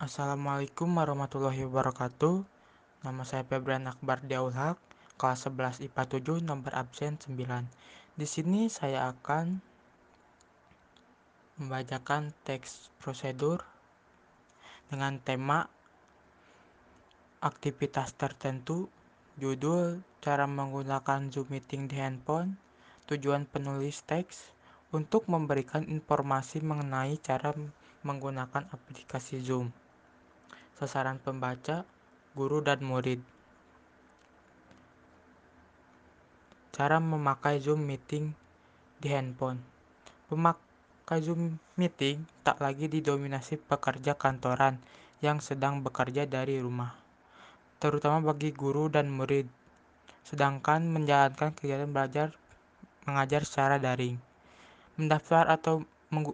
Assalamualaikum warahmatullahi wabarakatuh. Nama saya Febrian Akbar Diaulhak, kelas 11 IPA 7, nomor absen 9. Di sini saya akan membacakan teks prosedur dengan tema aktivitas tertentu, judul, cara menggunakan Zoom meeting di handphone, tujuan penulis teks, untuk memberikan informasi mengenai cara menggunakan aplikasi Zoom. Sasaran pembaca, guru dan murid. Cara memakai Zoom meeting di handphone. Pemakai Zoom meeting tak lagi didominasi pekerja kantoran yang sedang bekerja dari rumah terutama bagi guru dan murid, sedangkan menjalankan kegiatan belajar mengajar secara daring. Mendaftar atau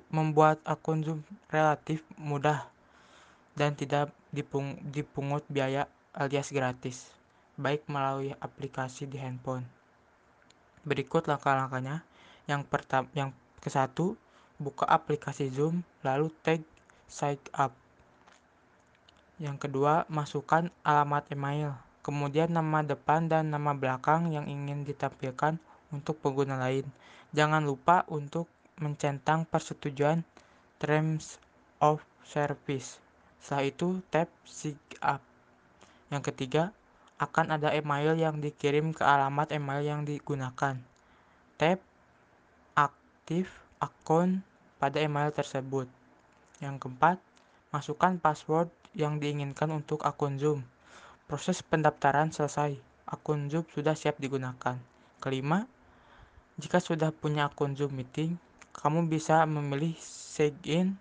membuat akun Zoom relatif mudah dan tidak dipung dipungut biaya alias gratis, baik melalui aplikasi di handphone. Berikut langkah-langkahnya. Yang pertama, yang ke satu, buka aplikasi Zoom, lalu tag sign up. Yang kedua, masukkan alamat email, kemudian nama depan dan nama belakang yang ingin ditampilkan untuk pengguna lain. Jangan lupa untuk mencentang persetujuan Terms of Service. Setelah itu, tap Sign Up. Yang ketiga, akan ada email yang dikirim ke alamat email yang digunakan. Tap Aktif akun pada email tersebut. Yang keempat, masukkan password yang diinginkan untuk akun Zoom. Proses pendaftaran selesai. Akun Zoom sudah siap digunakan. Kelima, jika sudah punya akun Zoom Meeting, kamu bisa memilih sign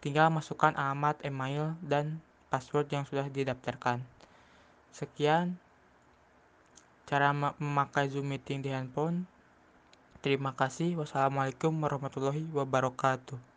Tinggal masukkan alamat email dan password yang sudah didaftarkan. Sekian cara memakai Zoom Meeting di handphone. Terima kasih. Wassalamualaikum warahmatullahi wabarakatuh.